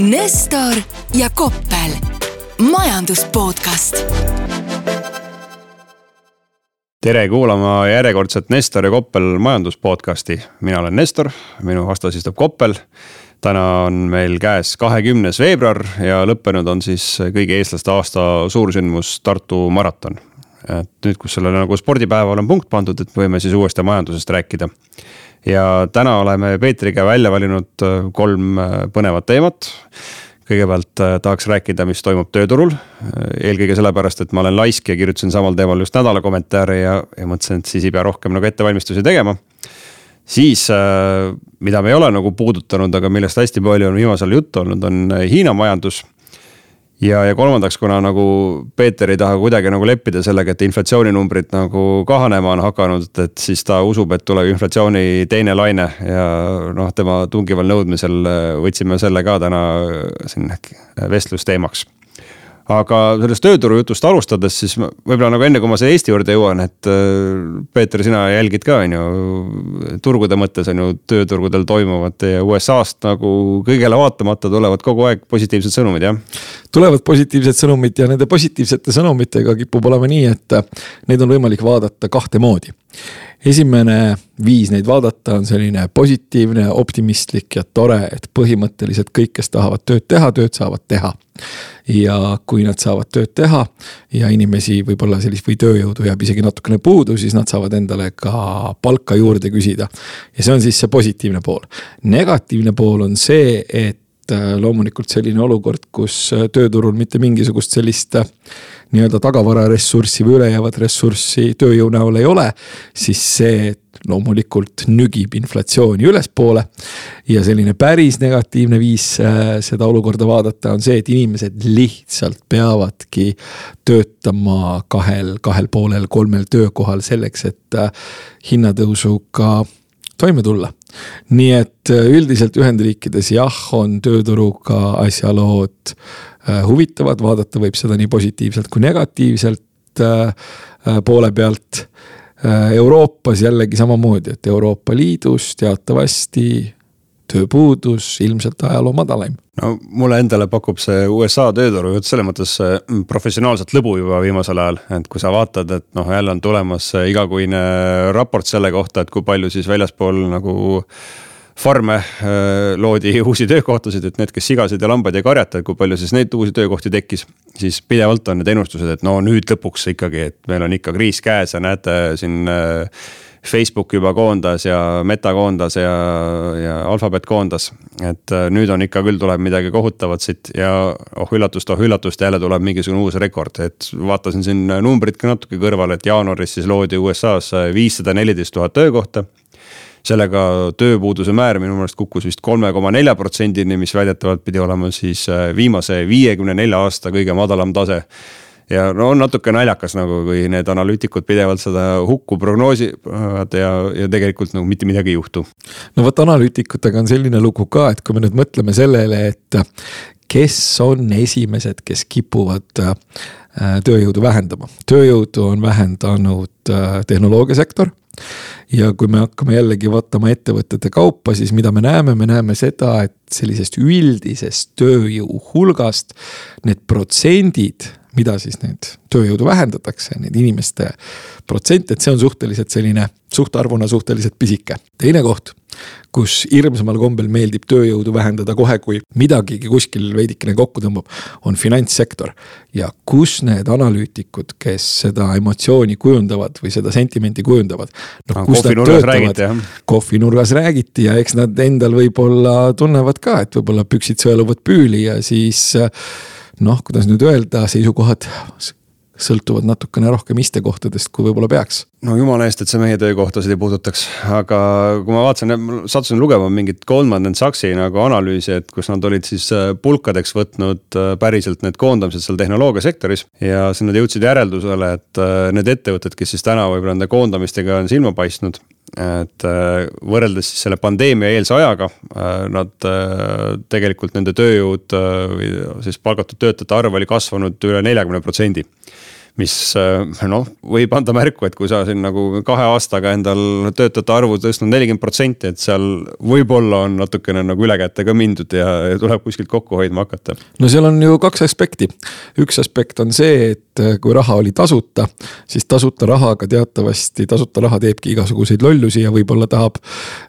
Nestor ja Koppel, majandus podcast. tere kuulama järjekordset Nestor ja Koppel majandus podcasti, mina olen Nestor, minu vastas istub Koppel. täna on meil käes kahekümnes veebruar ja lõppenud on siis kõigi eestlaste aasta suursündmus Tartu maraton. et nüüd, kus sellele nagu spordipäeval on punkt pandud, et võime siis uuesti majandusest rääkida ja täna oleme Peetriga välja valinud äh, kolm äh, põnevat teemat. kõigepealt äh, tahaks rääkida, mis toimub tööturul. eelkõige sellepärast, et ma olen laisk ja kirjutasin samal teemal just nädala kommentaare ja, ja mõtlesin, et siis ei pea rohkem nagu ettevalmistusi tegema. siis, mida me ei ole nagu puudutanud, aga millest hästi palju on viimasel ajal juttu olnud, on Hiina majandus ja, ja kolmandaks, kuna nagu Peeter ei taha kuidagi nagu leppida sellega, et inflatsiooninumbrid nagu kahanema on hakanud, et siis ta usub, et tuleb inflatsiooni teine laine ja noh, tema tungival nõudmisel võtsime selle ka täna siin vestlusteemaks aga sellest tööturu jutust alustades, siis võib-olla nagu enne, kui ma selle Eesti juurde jõuan, et äh, Peeter, sina jälgid ka on ju turgude mõttes on ju tööturgudel toimuvat ja USA-st nagu kõigele vaatamata tulevad kogu aeg positiivsed sõnumid, jah? tulevad positiivsed sõnumid ja nende positiivsete sõnumitega kipub olema nii, et neid on võimalik vaadata kahte moodi esimene viis neid vaadata on selline positiivne, optimistlik ja tore, et põhimõtteliselt kõik, kes tahavad tööd teha, tööd saavad teha. ja kui nad saavad tööd teha ja inimesi võib-olla sellist või tööjõudu jääb isegi natukene puudu, siis nad saavad endale ka palka juurde küsida. ja see on siis see positiivne pool. negatiivne pool on see, et äh, loomulikult selline olukord, kus äh, tööturul mitte mingisugust sellist äh, nii-öelda tagavararessurssi või ülejäävat ressurssi tööjõu näol ei ole, siis see loomulikult nügib inflatsiooni ülespoole. ja selline päris negatiivne viis seda olukorda vaadata on see, et inimesed lihtsalt peavadki töötama kahel, kahel poolel, kolmel töökohal selleks, et hinnatõusuga toime tulla. nii et äh, üldiselt Ühendriikides jah, on tööturuga asjalood Äh, huvitavad, vaadata võib seda nii positiivselt kui negatiivselt äh, poole pealt. Euroopas jällegi samamoodi, et Euroopa Liidus teatavasti tööpuudus ilmselt ajaloo madalaim. no mulle endale pakub see USA tööturu jutt selles mõttes professionaalset lõbu juba viimasel ajal, et kui sa vaatad, et noh, jälle on tulemas igakuine raport selle kohta, et kui palju siis väljaspool nagu farme äh, loodi uusi töökohtasid, et need, kes sigasid ja lambaid ei karjata, et kui palju siis neid uusi töökohti tekkis. siis pidevalt on need ennustused, et no nüüd lõpuks ikkagi, et meil on ikka kriis käes ja näete siin äh, Facebook juba koondas ja Meta koondas ja, ja Alphabet koondas. et äh, nüüd on ikka küll, tuleb midagi kohutavat siit ja oh üllatust, oh üllatust, jälle tuleb mingisugune uus rekord, et vaatasin siin numbrid ka natuke kõrvale, et jaanuaris siis loodi USA-s viissada neliteist tuhat töökohta. sellega tööpuuduse määr minu meelest kukkus vist kolme koma nelja protsendini, mis väidetavalt pidi olema siis äh, viimase viiekümne nelja aasta kõige madalam tase ja no on natuke naljakas nagu, kui need analüütikud pidevalt seda hukku prognoosivad ja, ja tegelikult nagu mitte midagi ei juhtu. no vot analüütikutega on selline lugu ka, et kui me nüüd mõtleme sellele, et kes on esimesed, kes kipuvad äh, tööjõudu vähendama, tööjõudu on vähendanud äh, tehnoloogiasektor. Ja kui me hakkame jällegi vaatama ettevõtete kaupa, siis mida me näeme, me näeme seda, et sellisest üldisest tööjõu hulgast need protsendid mida siis need tööjõudu vähendatakse, need inimeste protsent, et see on suhteliselt selline suhtarvuna suhteliselt pisike. teine koht, kus hirmsamal kombel meeldib tööjõudu vähendada kohe, kui midagigi kuskil veidikene kokku tõmbab, on finantssektor. ja kus need analüütikud, kes seda emotsiooni kujundavad või seda sentimenti kujundavad. noh, kus nad töötavad, kohvinurgas räägiti ja eks nad endal võib-olla tunnevad ka, et võib-olla püksid sõeluvad püüli ja siis noh, kuidas nüüd öelda, seisukohad sõltuvad natukene rohkem istekohtadest, kui võib-olla peaks. no jumala eest, et see meie töökohtasid ei puudutaks, aga kui ma vaatasin, sattusin lugema mingit Goldman Sachsi nagu analüüsi, et kus nad olid siis äh, pulkadeks võtnud äh, päriselt need koondamised seal tehnoloogiasektoris. ja siis nad jõudsid järeldusele, et äh, need ettevõtted, kes siis täna võib-olla nende koondamistega on silma paistnud et võrreldes siis selle pandeemia eelse ajaga, nad tegelikult nende tööjõud või siis palgatud töötajate arv oli kasvanud üle neljakümne protsendi mis noh, võib anda märku, et kui sa siin nagu kahe aastaga endal töötajate arvu tõstnud nelikümmend protsenti, et seal võib-olla on natukene nagu ülekäte ka mindud ja, tuleb kuskilt kokku hoidma hakata. no seal on ju kaks aspekti. üks aspekt on see, et kui raha oli tasuta, siis tasuta rahaga teatavasti, tasuta raha teebki igasuguseid lollusi ja võib-olla tahab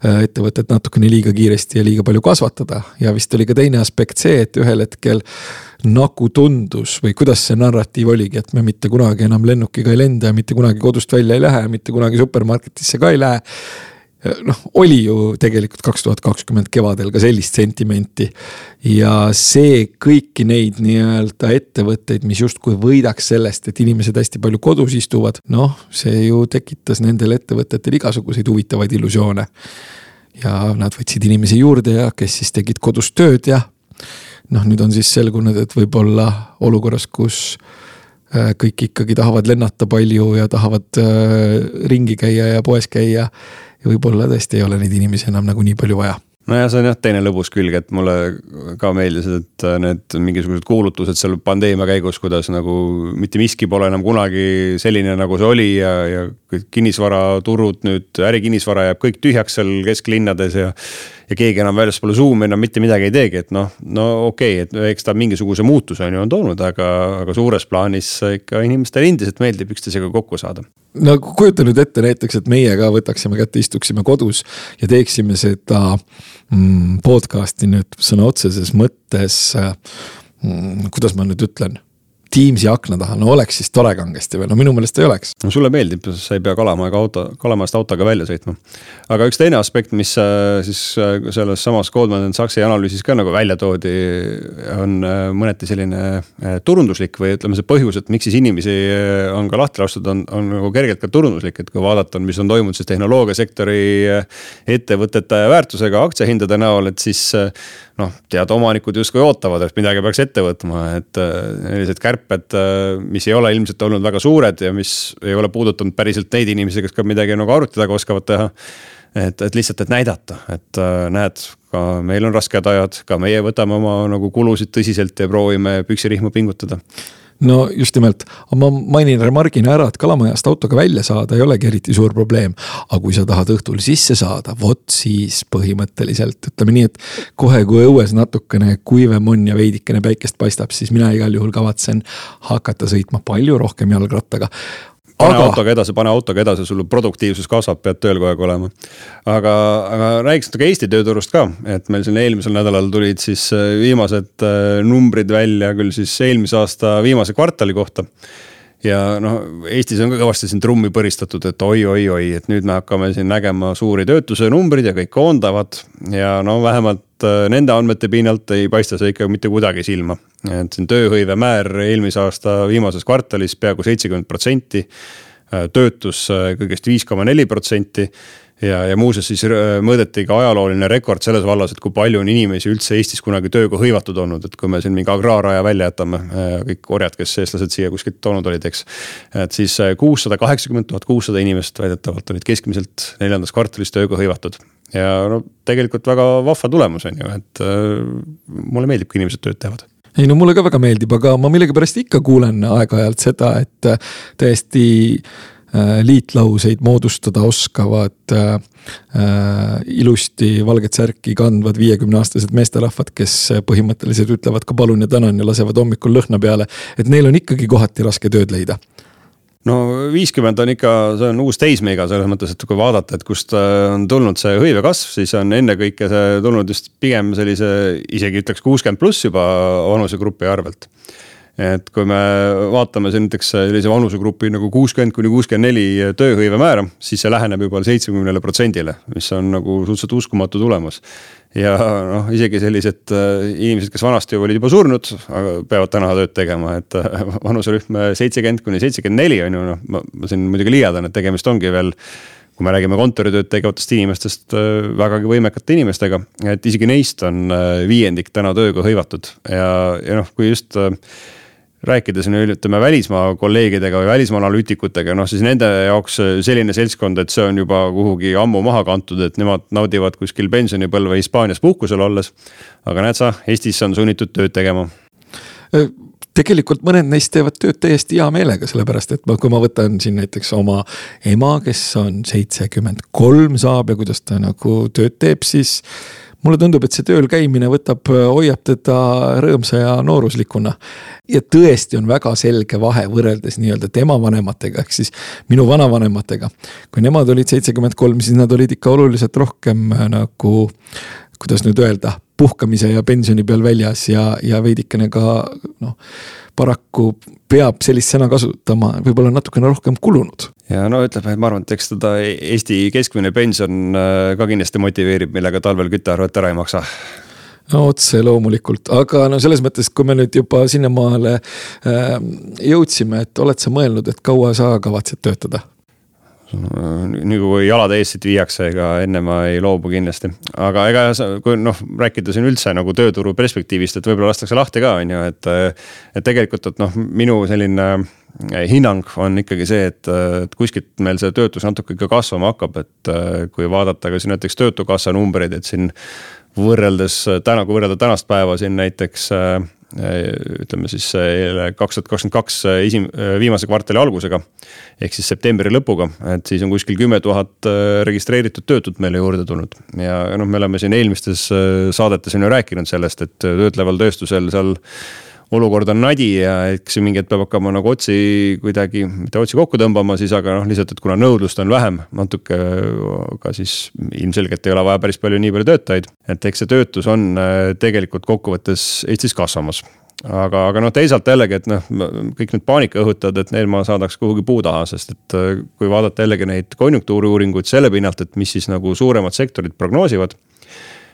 ettevõtet natukene liiga kiiresti ja liiga palju kasvatada. ja vist oli ka teine aspekt see, et ühel hetkel nagu tundus või kuidas see narratiiv oligi, et me mitte kunagi enam lennukiga ei lenda ja mitte kunagi kodust välja ei lähe, mitte kunagi supermarketisse ka ei lähe noh, oli ju tegelikult kaks tuhat kakskümmend kevadel ka sellist sentimenti. ja see kõiki neid nii-öelda ettevõtteid, mis justkui võidaks sellest, et inimesed hästi palju kodus istuvad, noh, see ju tekitas nendel ettevõtetel igasuguseid huvitavaid illusioone. ja nad võtsid inimesi juurde ja kes siis tegid kodus tööd ja noh, nüüd on siis selgunud, et võib-olla olukorras, kus äh, kõik ikkagi tahavad lennata palju ja tahavad äh, ringi käia ja poes käia. ja võib-olla tõesti ei ole neid inimesi enam nagu nii palju vaja nojah, see on jah teine lõbus külg, et mulle ka meeldis, et äh, need mingisugused kuulutused seal pandeemia käigus, kuidas nagu mitte miski pole enam kunagi selline, nagu see oli ja, ja kõik kinnisvaraturud nüüd, ärikinnisvara jääb kõik tühjaks seal kesklinnades ja ja keegi enam väljaspoole Zoom'i enam mitte midagi ei teegi, et noh, no okei okay,, et eks ta mingisuguse muutuse on ju on toonud, aga, aga suures plaanis ikka inimestele endiselt meeldib üksteisega kokku saada. No kujuta nüüd ette näiteks, et meie ka võtaksime kätte, istuksime kodus ja teeksime seda mm, podcast'i nüüd sõna otseses mõttes mm,. kuidas ma nüüd ütlen Teamsi akna taha, no oleks siis tore kangesti või no minu meelest ei oleks. no sulle meeldib, sa ei pea Kalamajaga auto, Kalamaast autoga välja sõitma. aga üks teine aspekt, mis äh, siis äh, selles samas Goldman Sachsi analüüsis ka nagu välja toodi, on äh, mõneti selline turunduslik või ütleme, see põhjus, et miks siis inimesi on ka lahti lastud, on, on nagu kergelt ka turunduslik, et kui vaadata, mis on toimunud siis tehnoloogiasektori ettevõtete väärtusega aktsiahindade näol, et siis noh, tead omanikud justkui ootavad, et midagi peaks ette võtma, et sellised kärp kärped, äh, mis ei ole ilmselt olnud väga suured ja mis ei ole puudutanud päriselt neid inimesi, kes ka midagi nagu arvuti taga oskavad teha. et, et lihtsalt, et näidata, et äh, näed, ka meil on rasked ajad, ka meie võtame oma nagu kulusid tõsiselt ja proovime püksirihma pingutada no just nimelt, ma mainin remargina ära, et Kalamajast autoga välja saada ei olegi eriti suur probleem. aga kui sa tahad õhtul sisse saada, vot siis põhimõtteliselt ütleme nii, et kohe, kui õues natukene kuivem on ja veidikene päikest paistab, siis mina igal juhul kavatsen hakata sõitma palju rohkem jalgrattaga pane aga... autoga edasi, pane autoga edasi, sul produktiivsus kasvab, pead tööl kogu aeg olema. aga, aga räägiks natuke Eesti tööturust ka, et meil siin eelmisel nädalal tulid siis äh, viimased äh, numbrid välja küll siis eelmise aasta viimase kvartali kohta ja noh, Eestis on ka kõvasti siin trummi põristatud, et oi-oi-oi, et nüüd me hakkame siin nägema suuri töötuse numbreid ja kõik koondavad. ja no vähemalt äh, nende andmete pinnalt ei paista see ikka mitte kuidagi silma. et siin tööhõive määr eelmise aasta viimases kvartalis peaaegu seitsekümmend protsenti. Äh, töötus äh, kõigest viis koma neli protsenti ja, ja muuseas siis mõõdeti ka ajalooline rekord selles vallas, et kui palju on inimesi üldse Eestis kunagi tööga hõivatud olnud, et kui me siin mingi agraaraja välja jätame, kõik orjad, kes eestlased siia kuskilt toonud olid, eks. et siis kuussada kaheksakümmend tuhat kuussada inimest väidetavalt olid keskmiselt neljandas kvartalis tööga hõivatud. Ja no tegelikult väga vahva tulemus on ju, et mulle meeldib, kui inimesed tööd teevad ei no mulle ka väga meeldib, aga ma millegipärast ikka kuulen aeg-ajalt seda, et täiesti Äh, liitlauseid moodustada oskavad äh, äh, ilusti valget särki kandvad viiekümneaastased meesterahvad, kes põhimõtteliselt ütlevad ka palun ja tänan ja lasevad hommikul lõhna peale. et neil on ikkagi kohati raske tööd leida no viiskümmend on ikka, see on uus teismeiga selles mõttes, et kui vaadata, et kust on tulnud see hõive kasv, siis on ennekõike see tulnud just pigem sellise isegi ütleks kuuskümmend pluss juba vanusegrupi arvelt et kui me vaatame siin näiteks sellise vanusegrupi nagu kuuskümmend kuni kuuskümmend neli tööhõive määra, siis see läheneb juba seitsmekümnele protsendile, mis on nagu suhteliselt uskumatu tulemus. ja noh, isegi sellised äh, inimesed, kes vanasti olid juba surnud, aga peavad täna tööd tegema, et äh, vanuserühm seitsekümmend kuni seitsekümmend neli on ju noh, ma siin muidugi liialdan, et tegemist ongi veel kui me räägime kontoritööd tegevatest inimestest, äh, vägagi võimekate inimestega, et isegi neist on viiendik täna tööga hõivatud ja, ja noh, kui just äh, rääkides nüüd ütleme välismaa kolleegidega või välismaa analüütikutega, noh siis nende jaoks selline seltskond, et see on juba kuhugi ammu maha kantud, et nemad naudivad kuskil pensionipõlve Hispaanias puhkusel olles. aga näed sa, Eestis on sunnitud tööd tegema. tegelikult mõned neist teevad tööd täiesti hea meelega, sellepärast et ma, kui ma võtan siin näiteks oma ema, kes on seitsekümmend kolm saab ja kuidas ta nagu tööd teeb, siis mulle tundub, et see tööl käimine võtab, hoiab teda rõõmsa ja nooruslikuna. ja tõesti on väga selge vahe võrreldes nii-öelda tema vanematega, ehk siis minu vanavanematega. kui nemad olid seitsekümmend kolm, siis nad olid ikka oluliselt rohkem äh, nagu, kuidas nüüd öelda, puhkamise ja pensioni peal väljas ja, ja veidikene ka noh paraku peab sellist sõna kasutama, võib-olla natukene rohkem kulunud. ja no ütleme, ma arvan, et eks teda Eesti keskmine pension äh, ka kindlasti motiveerib, millega talvel küttearvet ära ei maksa no otse loomulikult, aga no selles mõttes, kui me nüüd juba sinnamaale äh, jõudsime, et oled sa mõelnud, et kaua sa kavatsed töötada? Nii kui jalad ees siit viiakse, ega enne ma ei loobu kindlasti. aga ega kui noh, rääkida siin üldse nagu tööturu perspektiivist, et võib-olla lastakse lahti ka, on ju, et. et tegelikult, et noh, minu selline eh, hinnang on ikkagi see, et, et kuskilt meil see töötus natuke ikka kasvama hakkab, et eh, kui vaadata ka siin näiteks töötukassa numbreid, et siin võrreldes täna, kui võrrelda tänast päeva siin näiteks äh, ütleme siis kaks tuhat kakskümmend kaks esim-, viimase kvartali algusega. ehk siis septembri lõpuga, et siis on kuskil kümme tuhat registreeritud töötut meile juurde tulnud. ja noh, me oleme siin eelmistes saadetes on ju rääkinud sellest, et töötleval tööstusel seal olukord on nadi ja eks mingi hetk peab hakkama nagu otsi kuidagi, mitte otsi kokku tõmbama siis, aga noh, lihtsalt, et kuna nõudlust on vähem natuke, aga siis ilmselgelt ei ole vaja päris palju nii palju töötajaid. et eks see töötus on äh, tegelikult kokkuvõttes Eestis kasvamas aga, aga noh, teisalt jällegi, et noh, kõik need paanika õhutajad, et neil ma saadaks kuhugi puu taha, sest et äh, kui vaadata jällegi neid konjunktuuriuuringuid selle pinnalt, et mis siis nagu suuremad sektorid prognoosivad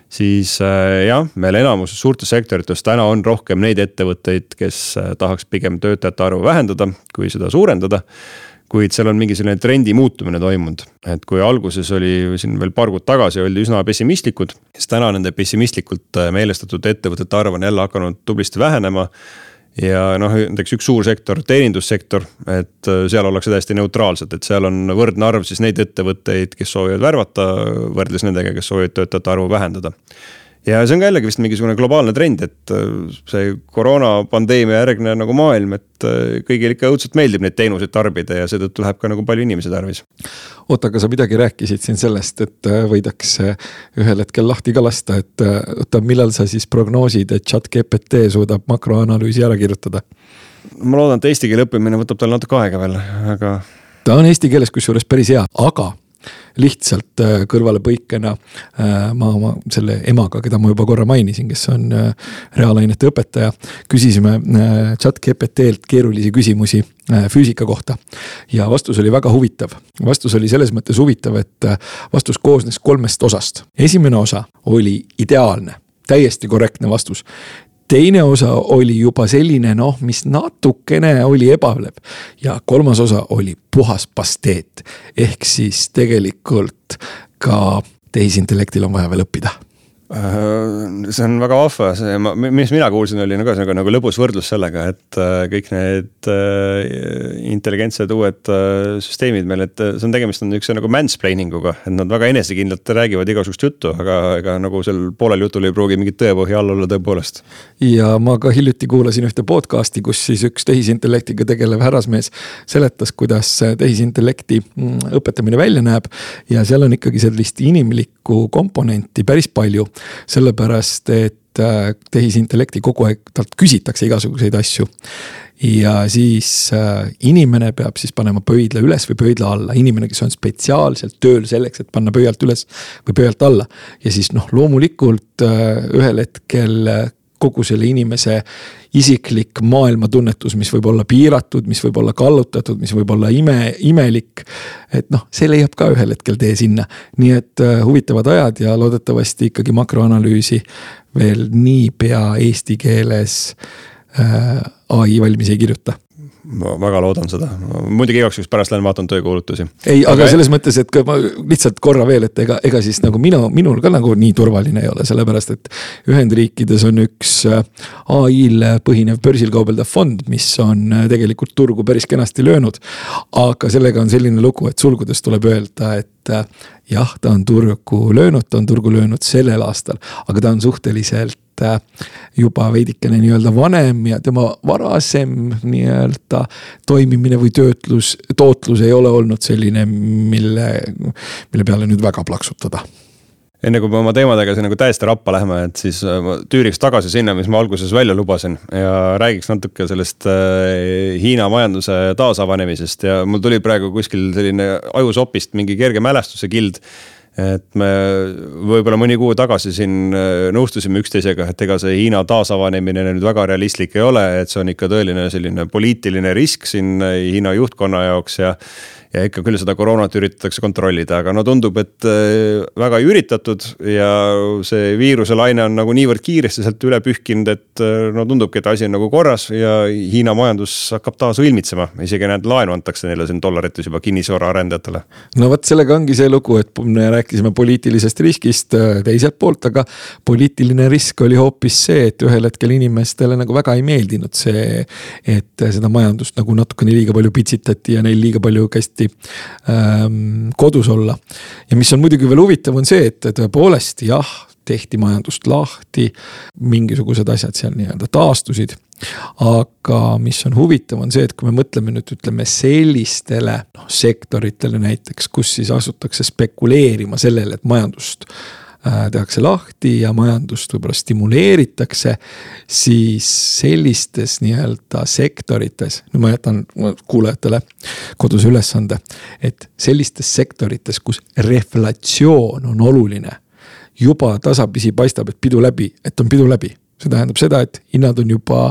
siis äh, jah, meil enamuses suurtes sektorites täna on rohkem neid ettevõtteid, kes äh, tahaks pigem töötajate arvu vähendada, kui seda suurendada. kuid seal on mingi selline trendi muutumine toimunud, et kui alguses oli siin veel paar kuud tagasi oldi üsna pessimistlikud, siis täna nende pessimistlikult äh, meelestatud ettevõtete arv on jälle hakanud tublisti vähenema ja noh, näiteks üks suur sektor, teenindussektor, et äh, seal ollakse täiesti neutraalsed, et seal on võrdne arv siis neid ettevõtteid, kes soovivad värvata, võrreldes nendega, kes soovivad töötajate arvu vähendada ja see on ka jällegi vist mingisugune globaalne trend, et äh, see koroonapandeemia järgne nagu maailm, et äh, kõigile ikka õudselt meeldib neid teenuseid tarbida ja seetõttu läheb ka nagu palju inimesi tarvis. oota, aga sa midagi rääkisid siin sellest, et äh, võidakse ühel hetkel lahti ka lasta, et oota, millal sa siis prognoosid, et chat GPT suudab makroanalüüsi ära kirjutada? ma loodan, et eesti keele õppimine võtab tal natuke aega veel, aga. ta on eesti keeles kusjuures päris hea, aga lihtsalt äh, kõrvalepõikena äh, ma oma selle emaga, keda ma juba korra mainisin, kes on äh, reaalainete õpetaja, küsisime chat GPT-lt keerulisi küsimusi füüsika kohta. ja vastus oli väga huvitav, vastus oli selles mõttes huvitav, et vastus koosnes kolmest osast. esimene osa oli ideaalne täiesti korrektne vastus teine osa oli juba selline noh, mis natukene oli ebalev ja kolmas osa oli puhas pasteet. ehk siis tegelikult ka tehisintellektil on vaja veel õppida see on väga vahva, see, mis mina kuulsin, oli nagu, nagu, nagu lõbus võrdlus sellega, et äh, kõik need äh, intelligentsed uued süsteemid meil, et see on tegemist on niisuguse nagu mansplaining uga, et nad väga enesekindlalt räägivad igasugust juttu, aga ega nagu seal poolel jutul ei pruugi mingit tõepõhja all olla tõepoolest. ja ma ka hiljuti kuulasin ühte podcast'i, kus siis üks tehisintellektiga tegelev härrasmees seletas, kuidas tehisintellekti mm, õpetamine välja näeb. Ja seal on ikkagi sellist inimlikku komponenti päris palju sellepärast et äh, tehisintellekti kogu aeg talt küsitakse igasuguseid asju. ja siis äh, inimene peab siis panema pöidla üles või pöidla alla, inimene, kes on spetsiaalselt tööl selleks, et panna pöialt üles või pöialt alla. ja siis noh, loomulikult äh, ühel hetkel kogu selle inimese isiklik maailmatunnetus, mis võib olla piiratud, mis võib olla kallutatud, mis võib olla ime, imelik. et noh, see leiab ka ühel hetkel tee sinna, nii et uh, huvitavad ajad ja loodetavasti ikkagi makroanalüüsi veel niipea eesti keeles uh, ai valmis ei kirjuta ma väga loodan seda, muidugi igaks juhuks pärast lähen vaatan töökuulutusi. ei, aga selles mõttes, et ma lihtsalt korra veel, et ega, ega siis nagu minu, minul ka nagu nii turvaline ei ole, sellepärast et. Ühendriikides on üks äh, ai-l põhinev börsil kaubeldav fond, mis on äh, tegelikult turgu päris kenasti löönud. aga sellega on selline lugu, et sulgudes tuleb öelda, et äh, jah, ta on turgu löönud, ta on turgu löönud sellel aastal, aga ta on suhteliselt juba veidikene nii-öelda vanem ja tema varasem nii-öelda toimimine või töötlus, tootlus ei ole olnud selline, mille, mille peale nüüd väga plaksutada. Enne kui me oma teemadega siin nagu täiesti rappa läheme, et siis äh, ma tüüriks tagasi sinna, mis ma alguses välja lubasin ja räägiks natuke sellest äh, Hiina majanduse taasavanemisest ja mul tuli praegu kuskil selline ajusopist mingi kerge mälestuse kild et me võib-olla mõni kuu tagasi siin äh, nõustusime üksteisega, et ega see Hiina taasavanemine nüüd väga realistlik ei ole, et see on ikka tõeline selline poliitiline risk siin Hiina juhtkonna jaoks ja ja ikka küll seda koroonat üritatakse kontrollida, aga no tundub, et äh, väga ei üritatud ja see viiruse laine on nagu niivõrd kiiresti sealt üle pühkinud, et äh, no tundubki, et asi on nagu korras ja Hiina majandus hakkab taas õilmitsema. isegi näed, laenu antakse neile siin dollarites juba kinnisvaraarendajatele. no vot, sellega ongi see lugu, et me rääkisime poliitilisest riskist äh, teiselt poolt, aga poliitiline risk oli hoopis see, et ühel hetkel inimestele nagu väga ei meeldinud see, et seda majandust nagu natukene liiga palju pitsitati ja neil liiga palju kästi hästi ähm, kodus olla. ja mis on muidugi veel huvitav, on see, et tõepoolest jah, tehti majandust lahti, mingisugused asjad seal nii-öelda taastusid. aga mis on huvitav, on see, et kui me mõtleme nüüd ütleme sellistele noh sektoritele näiteks, kus siis asutakse spekuleerima sellele, et majandust tehakse lahti ja majandust võib-olla stimuleeritakse, siis sellistes nii-öelda sektorites, nüüd ma jätan kuulajatele koduse ülesande, et sellistes sektorites, kus reflatsioon on oluline, juba tasapisi paistab, et pidu läbi, et on pidu läbi see tähendab seda, et hinnad on juba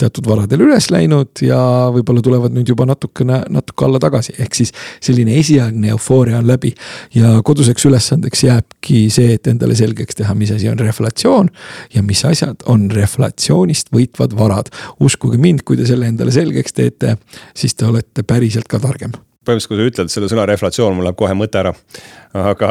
teatud varadel üles läinud ja võib-olla tulevad nüüd juba natukene, natuke alla tagasi, ehk siis selline esialgne eufooria on läbi. ja koduseks ülesandeks jääbki see, et endale selgeks teha, mis asi on reflatsioon ja mis asjad on reflatsioonist võitvad varad. uskuge mind, kui te selle endale selgeks teete, siis te olete päriselt ka targem põhimõtteliselt, kui sa ütled selle sõna reflatsioon, mul läheb kohe mõte ära. aga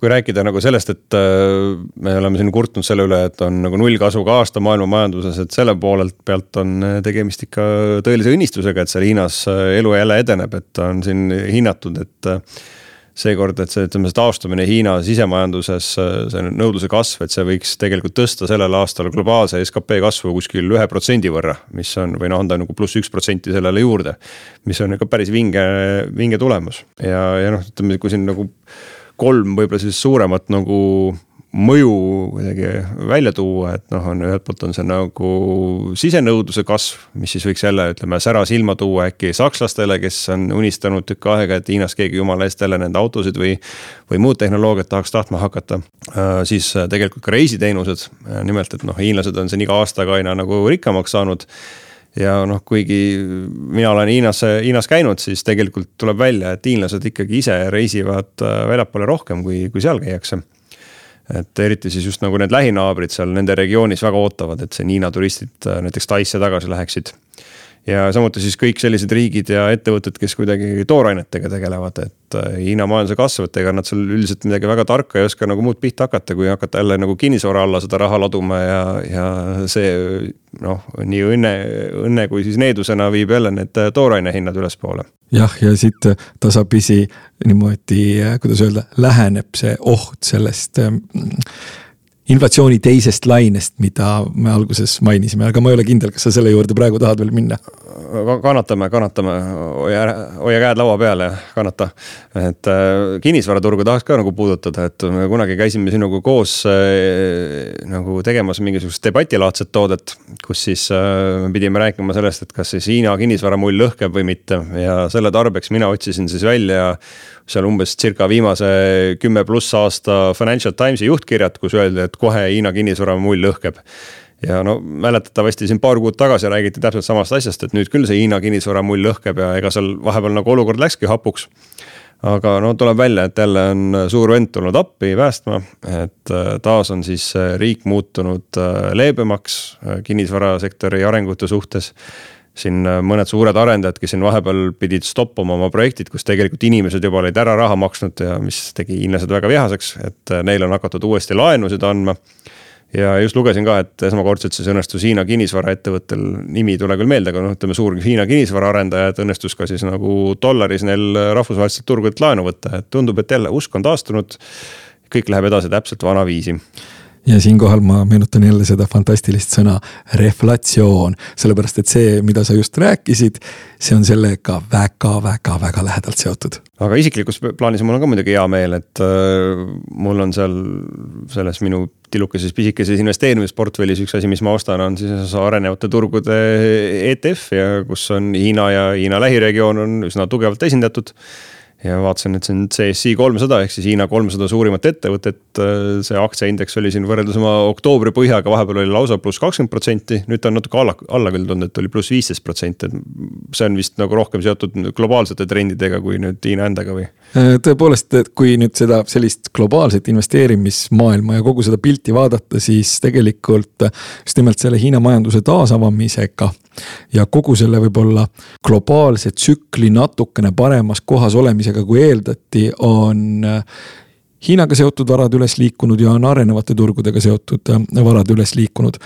kui rääkida nagu sellest, et äh, me oleme siin kurtnud selle üle, et on nagu nullkasuga aasta maailma majanduses, et selle poolelt pealt on tegemist ikka tõelise õnnistusega, et seal Hiinas elu jälle edeneb, et on siin hinnatud, et seekord, et see, ütleme, see taastumine Hiina sisemajanduses, see nõudluse kasv, et see võiks tegelikult tõsta sellel aastal globaalse skp kasvu kuskil ühe protsendi võrra, mis on või noh, anda nagu pluss üks protsenti sellele juurde. mis on ikka päris vinge, vinge tulemus ja, ja noh, ütleme, kui siin nagu kolm võib-olla siis suuremat nagu mõju kuidagi välja tuua, et noh, on ühelt poolt on see nagu sisenõudluse kasv, mis siis võiks jälle ütleme sära silma tuua äkki sakslastele, kes on unistanud tükk aega, et Hiinas keegi jumala eest jälle nende autosid või. või muud tehnoloogiat tahaks tahtma hakata, äh, siis tegelikult ka reisiteenused, nimelt et noh, hiinlased on siin iga aastaga aina nagu rikkamaks saanud. Ja noh, kuigi mina olen Hiinas, Hiinas käinud, siis tegelikult tuleb välja, et hiinlased ikkagi ise reisivad äh, väljapoole rohkem, kui, kui seal käiakse et eriti siis just nagu need lähinaabrid seal nende regioonis väga ootavad, et siin Hiina turistid äh, näiteks Taisse tagasi läheksid. Ja samuti siis kõik sellised riigid ja ettevõtted, kes kuidagi toorainetega tegelevad, et äh, Hiina majanduse kasv, et ega nad seal üldiselt midagi väga tarka ei oska nagu muud pihta hakata, kui hakata jälle nagu kinnisvara alla seda raha laduma ja, ja see noh, nii õnne, õnne kui siis needusena viib jälle need äh, tooraine hinnad ülespoole. jah, ja siit tasapisi niimoodi, äh, kuidas öelda, läheneb see oht sellest inflatsiooni teisest lainest, mida me alguses mainisime, aga ma ei ole kindel, kas sa selle juurde praegu tahad veel minna? kannatame, kannatame, hoia, hoia käed laua peal ja kannata. et äh, kinnisvaraturgu tahaks ka nagu puudutada, et me kunagi käisime sinuga koos äh, nagu tegemas mingisugust debatilaadset toodet. kus siis äh, me pidime rääkima sellest, et kas siis Hiina kinnisvaramull lõhkeb või mitte ja selle tarbeks mina otsisin siis välja seal umbes circa viimase kümme pluss aasta Financial Timesi juhtkirjad, kus öeldi, et kohe Hiina kinnisvaramull lõhkeb ja no mäletatavasti siin paar kuud tagasi räägiti täpselt samast asjast, et nüüd küll see Hiina kinnisvaramull lõhkeb ja ega seal vahepeal nagu olukord läkski hapuks. aga no tuleb välja, et jälle on suur vend tulnud appi päästma, et äh, taas on siis äh, riik muutunud äh, leebemaks kinnisvarasektori arengute suhtes siin mõned suured arendajad, kes siin vahepeal pidid stoppama oma projektid, kus tegelikult inimesed juba olid ära raha maksnud ja mis tegi hiinlased väga vihaseks, et neile on hakatud uuesti laenusid andma ja just lugesin ka, et esmakordselt siis õnnestus Hiina kinnisvaraettevõttel, nimi ei tule küll meelde, aga noh, ütleme suur Hiina kinnisvaraarendajad õnnestus ka siis nagu dollaris neil rahvusvahelistelt turgudelt laenu võtta, et tundub, et jälle usk on taastunud. kõik läheb edasi täpselt vanaviisi ja siinkohal ma meenutan jälle seda fantastilist sõna reflatsioon, sellepärast et see, mida sa just rääkisid, see on sellega väga-väga-väga lähedalt seotud. aga isiklikus plaanis mul on ka muidugi hea meel, et äh, mul on seal selles minu tillukeses pisikeses investeerimisportfellis üks asi, mis ma ostan, on siis arenevate turgude ETF ja kus on Hiina ja Hiina lähiregioon on üsna tugevalt esindatud ja vaatasin, et see on CSI kolmsada ehk siis Hiina kolmsada suurimat ettevõtet. See aktsiaindeks oli siin võrreldes oma oktoobri põhjaga vahepeal oli lausa pluss kakskümmend protsenti, nüüd ta on natuke alla, alla küll tulnud, et oli pluss viisteist protsenti, et. see on vist nagu rohkem seotud globaalsete trendidega kui nüüd Hiina endaga või? Äh, tõepoolest, et kui nüüd seda sellist globaalset investeerimismaailma ja kogu seda pilti vaadata, siis tegelikult just nimelt selle Hiina majanduse taasavamisega ja kogu selle võib-olla globaalse tsükli natukene paremas kohas olemisega, kui eeldati, on äh, Hiinaga seotud varad üles liikunud ja on arenevate turgudega seotud äh, varad üles liikunud.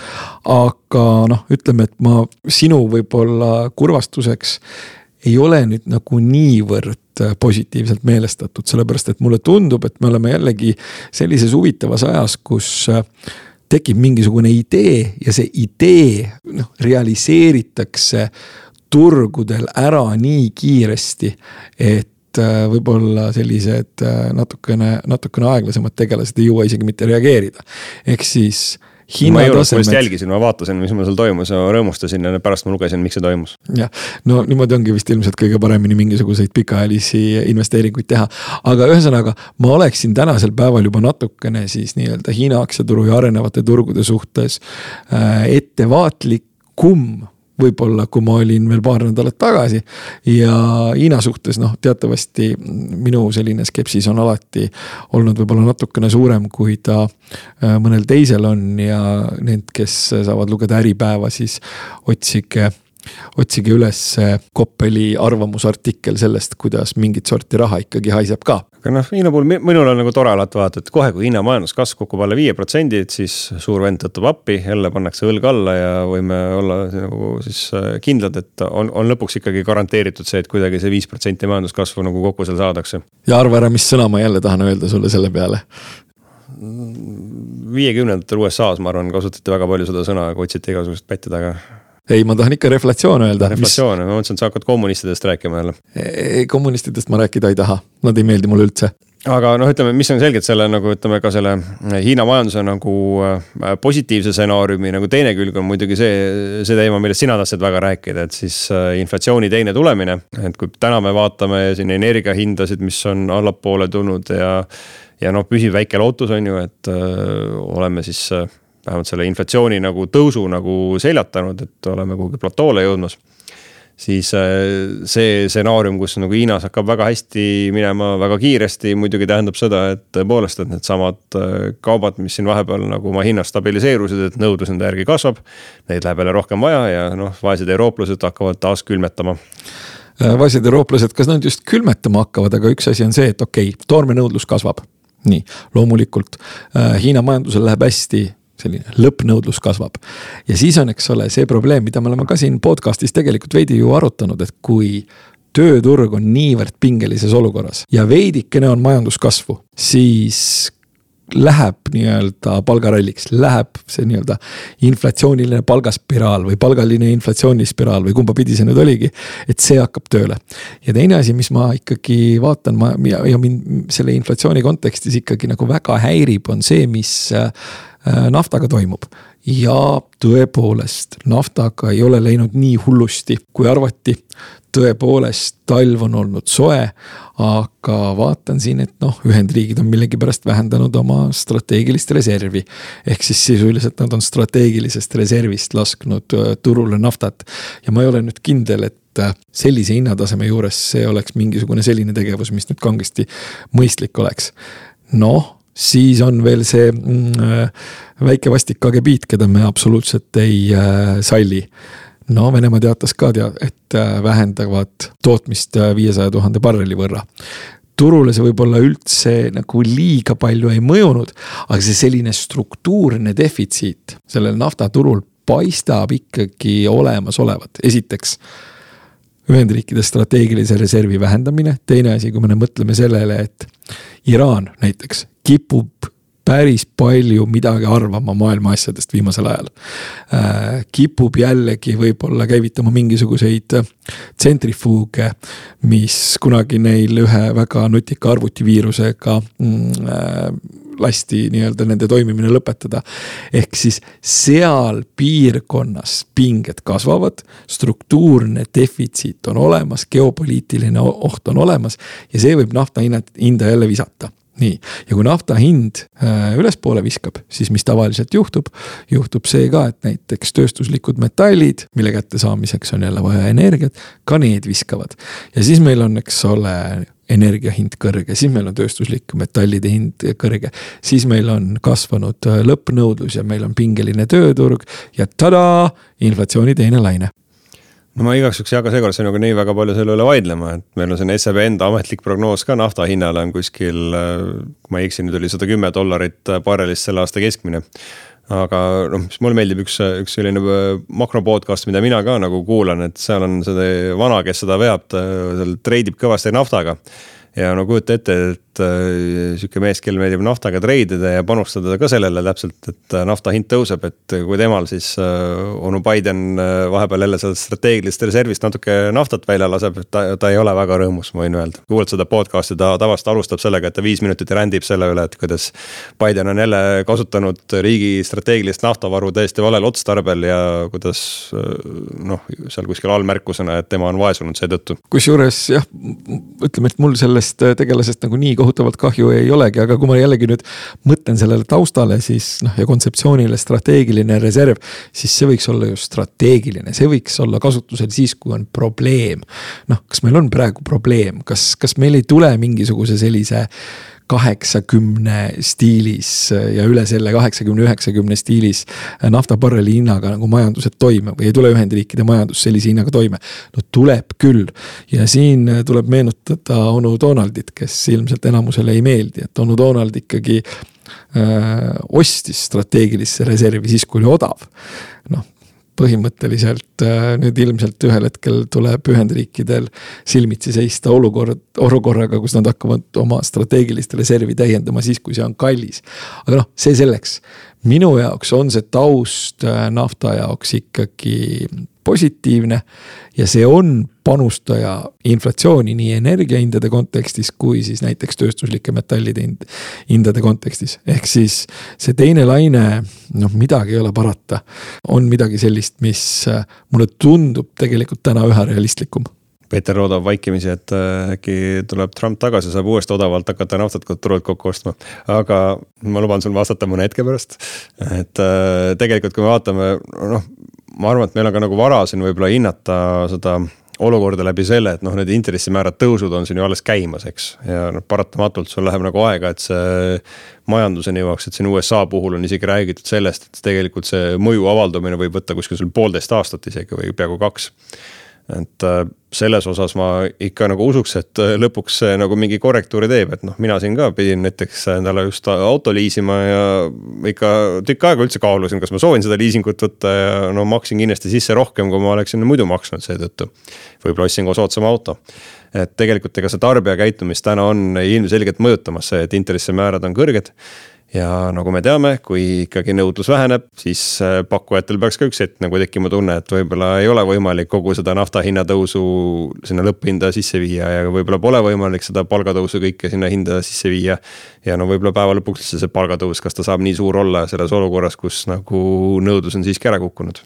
aga noh, ütleme, et ma sinu võib-olla kurvastuseks ei ole nüüd nagu niivõrd positiivselt meelestatud, sellepärast et mulle tundub, et me oleme jällegi sellises huvitavas ajas, kus tekib mingisugune idee ja see idee noh, realiseeritakse turgudel ära nii kiiresti, et äh, võib-olla sellised äh, natukene, natukene aeglasemad tegelased ei jõua isegi mitte reageerida. ehk siis ma just jälgisin, ma vaatasin, mis mul seal toimus ja rõõmustasin ja pärast ma lugesin, miks see toimus. jah, no niimoodi ongi vist ilmselt kõige paremini mingisuguseid pikaajalisi investeeringuid teha. aga ühesõnaga, ma oleksin tänasel päeval juba natukene siis nii-öelda Hiina aktsiaturu ja arenevate turgude suhtes äh, ettevaatlikum võib-olla, kui ma olin veel paar nädalat tagasi. ja Hiina suhtes noh, teatavasti minu selline skepsis on alati olnud võib-olla natukene suurem, kui ta äh, mõnel teisel on ja need, kes saavad lugeda Äripäeva, siis otsige otsige üles Koppeli arvamusartikkel sellest, kuidas mingit sorti raha ikkagi haiseb ka. aga noh, Hiina puhul minul on nagu tore alati vaadata, et kohe, kui Hiina majanduskasv kukub alla viie protsendi, et siis suur vend tõttab appi, jälle pannakse õlg alla ja võime olla nagu siis äh, kindlad, et on, on lõpuks ikkagi garanteeritud see, et kuidagi see viis protsenti majanduskasvu nagu kokku seal saadakse. ja arva ära, mis sõna ma jälle tahan öelda sulle selle peale viiekümnendatel USA-s, ma arvan, kasutati väga palju seda sõna, kui otsiti igasugust pätti taga ei, ma tahan ikka reflatsioon öelda. reflatsioon ma mõtlesin, et sa hakkad kommunistidest rääkima jälle. ei, kommunistidest ma rääkida ei taha, nad ei meeldi mulle üldse aga noh, ütleme, mis on selgelt selle nagu ütleme ka selle Hiina majanduse nagu äh, positiivse stsenaariumi nagu teine külg on muidugi see, see teema, millest sina tahtsid väga rääkida, et siis äh, inflatsiooni teine tulemine. et kui täna me vaatame siin energiahindasid, mis on allapoole tulnud ja, ja noh, püsiv väike lootus on ju, et öö, äh, oleme siis vähemalt selle inflatsiooni nagu tõusu nagu seljatanud, et oleme kuhugi platoole jõudmas. siis äh, see stsenaarium, kus nagu Hiinas hakkab väga hästi minema väga kiiresti, muidugi tähendab seda, et tõepoolest, et needsamad äh, kaubad, mis siin vahepeal nagu oma hinnas stabiliseerusid, et nõudlus nende järgi kasvab. Neid läheb jälle rohkem vaja ja noh, vaesed eurooplased hakkavad taas külmetama äh, vaesed eurooplased, kas nad just külmetama hakkavad, aga üks asi on see, et okei okay,, toormenõudlus kasvab. nii, loomulikult Hiina majandusel läheb hästi selline lõppnõudlus kasvab. ja siis on, eks ole, see probleem, mida me oleme ka siin podcast'is tegelikult veidi ju arutanud, et kui tööturg on niivõrd pingelises olukorras ja veidikene on majanduskasvu, siis läheb nii-öelda palgaralliks, läheb see nii-öelda inflatsiooniline palgaspiraal või palgaline inflatsioonispiraal või kumba pidi see nüüd oligi. et see hakkab tööle. ja teine asi, mis ma ikkagi vaatan, ma ja, ja mind selle inflatsiooni kontekstis ikkagi nagu väga häirib, on see, mis naftaga toimub. ja tõepoolest, naftaga ei ole läinud nii hullusti, kui arvati. tõepoolest, talv on olnud soe, aga vaatan siin, et noh, Ühendriigid on millegipärast vähendanud oma strateegilist reservi. ehk siis sisuliselt nad on strateegilisest reservist lasknud äh, turule naftat. ja ma ei ole nüüd kindel, et äh, sellise hinnataseme juures see oleks mingisugune selline tegevus, mis nüüd kangesti mõistlik oleks. noh siis on veel see mm, äh, väike vastik kagebiit, keda me absoluutselt ei äh, salli. no Venemaa teatas ka tea, et äh, vähendavad tootmist viiesaja tuhande barreli võrra turule see võib-olla üldse nagu liiga palju ei mõjunud, aga see selline struktuurne defitsiit sellel naftaturul paistab ikkagi olemasolevat, esiteks Ühendriikide strateegilise reservi vähendamine, teine asi, kui me mõtleme sellele, et Iraan näiteks kipub päris palju midagi arvama maailma asjadest viimasel ajal äh,. kipub jällegi võib-olla käivitama mingisuguseid tsentrifuuge, mis kunagi neil ühe väga nutika arvutiviirusega mm, äh, lasti nii-öelda nende toimimine lõpetada. ehk siis seal piirkonnas pinged kasvavad, struktuurne defitsiit on olemas, geopoliitiline oht on olemas ja see võib nafta hinnad, hinda jälle visata nii, ja kui nafta hind äh, ülespoole viskab, siis mis tavaliselt juhtub? juhtub see ka, et näiteks tööstuslikud metallid, mille kättesaamiseks on jälle vaja energiat, ka need viskavad. ja siis meil on, eks ole, energia hind kõrge, siis meil on tööstuslike metallide hind kõrge. siis meil on kasvanud äh, lõppnõudlus ja meil on pingeline tööturg ja tadaa, inflatsiooni teine laine no ma igaks juhuks ei hakka seekord sinuga nii väga palju selle üle vaidlema, et meil on siin SEB enda ametlik prognoos ka nafta hinnale on kuskil, äh, kui ma ei eksi, nüüd oli sada kümme dollarit barrelist selle aasta keskmine. Aga noh, mis mulle meeldib, üks, üks selline äh, makro podcast, mida mina ka nagu kuulan, et seal on see vana, kes seda veab, ta seal treidib kõvasti naftaga ja no kujuta ette, et äh, sihuke mees, kellel meeldib naftaga treidida ja panustada ka sellele täpselt, et äh, nafta hind tõuseb, et kui temal siis äh, onu Biden äh, vahepeal jälle sellest strateegilisest reservist natuke naftat välja laseb, et ta, ta ei ole väga rõõmus, ma võin öelda. kuulad seda podcast'i, ta tavaliselt alustab sellega, et ta viis minutit rändib selle üle, et kuidas Biden on jälle kasutanud riigi strateegilist naftavaru täiesti valel otstarbel ja kuidas noh, seal kuskil allmärkusena, et tema on vaesunud seetõttu. kusjuures jah, ütleme, et mul selle sellest äh, tegelasest nagu nii kohutavalt kahju ei olegi, aga kui ma jällegi nüüd mõtlen sellele taustale, siis noh, ja kontseptsioonile strateegiline reserv, siis see võiks olla ju strateegiline, see võiks olla kasutusel siis, kui on probleem. noh, kas meil on praegu probleem, kas, kas meil ei tule mingisuguse sellise kaheksakümne stiilis ja üle selle kaheksakümne, üheksakümne stiilis naftabarreli hinnaga nagu majandused toime või ei tule Ühendriikide majandus sellise hinnaga toime? no tuleb küll ja siin tuleb meenutada onu Donaldit, kes ilmselt enamusele ei meeldi, et onu Donald ikkagi äh, ostis strateegilisse reservi siis, kui oli odav. noh, põhimõtteliselt äh, nüüd ilmselt ühel hetkel tuleb Ühendriikidel silmitsi seista olukord, olukorraga, kus nad hakkavad oma strateegilist reservi täiendama siis, kui see on kallis. aga noh, see selleks. minu jaoks on see taust äh, nafta jaoks ikkagi positiivne ja see on panustaja inflatsiooni nii energiahindade kontekstis kui siis näiteks tööstuslike metallide hind, hindade kontekstis. ehk siis see teine laine, noh, midagi ei ole parata. on midagi sellist, mis äh, mulle tundub tegelikult täna üha realistlikum Peeter loodab vaikimisi, et äh, äkki tuleb Trump tagasi, saab uuesti odavalt hakata naftat turult kokku ostma. aga ma luban sul vastata mõne hetke pärast. et äh, tegelikult, kui me vaatame, noh, ma arvan, et meil on ka nagu vara siin võib-olla hinnata seda olukorda läbi selle, et noh, need intressimäärad tõusud on siin ju alles käimas, eks. ja noh, paratamatult sul läheb nagu aega, et see majanduseni jõuaks, et siin USA puhul on isegi räägitud sellest, et tegelikult see mõju avaldumine võib võtta kuskil sul poolteist aastat isegi või peaaegu kaks et äh, selles osas ma ikka nagu usuks, et äh, lõpuks see nagu mingi korrektuuri teeb, et noh, mina siin ka pidin näiteks endale just auto liisima ja ikka tükk aega üldse kaalusin, kas ma soovin seda liisingut võtta ja no maksin kindlasti sisse rohkem, kui ma oleksin muidu maksnud seetõttu. võib-olla ostsin koos soodsama auto. et tegelikult ega see tarbija käitumist täna on ilmselgelt mõjutamas see, et intressimäärad on kõrged ja nagu me teame, kui ikkagi nõudlus väheneb, siis äh, pakkujatel peaks ka üks hetk nagu tekkima tunne, et võib-olla ei ole võimalik kogu seda nafta hinnatõusu sinna lõpphinda sisse viia ja võib-olla pole võimalik seda palgatõusu kõike sinna hinda sisse viia. ja no võib-olla päeva lõpuks üldse see palgatõus, kas ta saab nii suur olla selles olukorras, kus nagu nõudlus on siiski ära kukkunud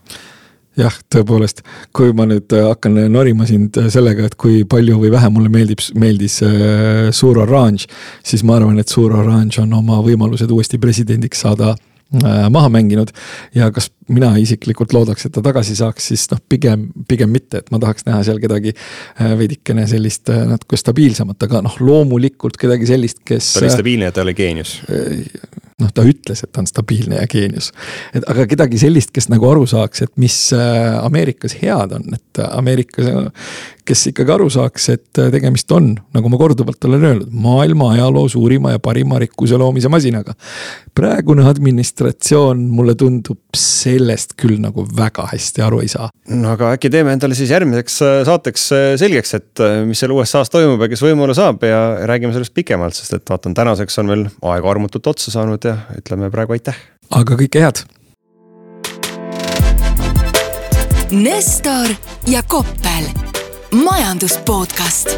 jah, tõepoolest, kui ma nüüd äh, hakkan norima sind äh, sellega, et kui palju või vähe mulle meeldib, meeldis äh, Suur Oranž, siis ma arvan, et Suur Oranž on oma võimalused uuesti presidendiks saada maha mänginud. Ja kas mina isiklikult loodaks, et ta tagasi saaks, siis noh, pigem, pigem mitte, et ma tahaks näha seal kedagi veidikene sellist natuke stabiilsemat, aga noh, loomulikult kedagi sellist, kes. ta oli stabiilne ja ta oli geenius noh, ta ütles, et ta on stabiilne ja geenius. et aga kedagi sellist, kes nagu aru saaks, et mis äh, Ameerikas head on, et Ameerikas, kes ikkagi aru saaks, et äh, tegemist on, nagu ma korduvalt olen öelnud, maailma ajaloo suurima ja parima rikkuse loomise masinaga. praegune administratsioon, mulle tundub, sellest küll nagu väga hästi aru ei saa. no aga äkki teeme endale siis järgmiseks äh, saateks selgeks, et mis seal USA-s toimub ja kes võimule saab ja räägime sellest pikemalt, sest et vaatan, tänaseks on veel aega armutult otsa saanud ja ütleme praegu aitäh. aga kõike head. Nestor ja Koppel, majandus podcast